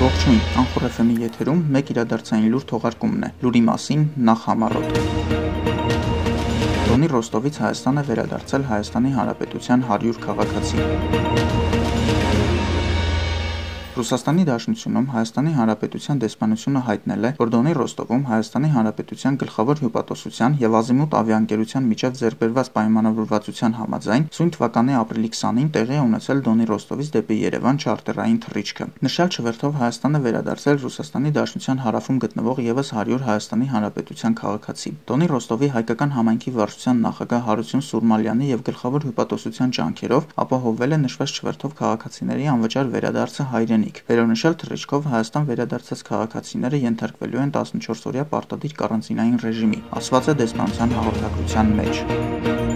Ողջույն, Անխոր FM-ի եթերում մեկ իրադարձային լուր թողարկումն է։ Լուրի մասին նախ համառոտ։ Դոնի Ռոստովից Հայաստան է վերադարձել Հայաստանի Հանրապետության 100 քաղաքացի։ Ռուսաստանի Դաշնությունում Հայաստանի Հանրապետության դեսպանությունը հայտնել է, որ Դոնի Ռոստովում Հայաստանի Հանրապետության գլխավոր հյուպատոսության եւ Ազիմուտ ավիաընկերության միջև ձեռքբերված պայմանավորվածության համաձայն սույն թվականի ապրիլի 20-ին տեղի է ունեցել Դոնի Ռոստովից դեպի Երևան չարտերային թռիչքը։ Նշյալ չվերթով Հայաստան է վերադարձել Ռուսաստանի Դաշնության հարավում գտնվող եւս 100 Հայաստանի Հանրապետության քաղաքացի։ Դոնի Ռոստովի հայկական համայնքի վարչության նախագահ Հարություն Սուրմալյանի եւ գլխավոր հյուպատոսության ջանքերով ապահովվել է նշված չվերթով քաղաքացիների անվճար վերադարձը հայրենիք ընտանիք։ Վերոնշյալ թռիչքով Հայաստան վերադարձած քաղաքացիները ենթարկվելու են 14-օրյա պարտադիր կարանտինային ռեժիմի, ասված է դեսպանության հաղորդագրության մեջ։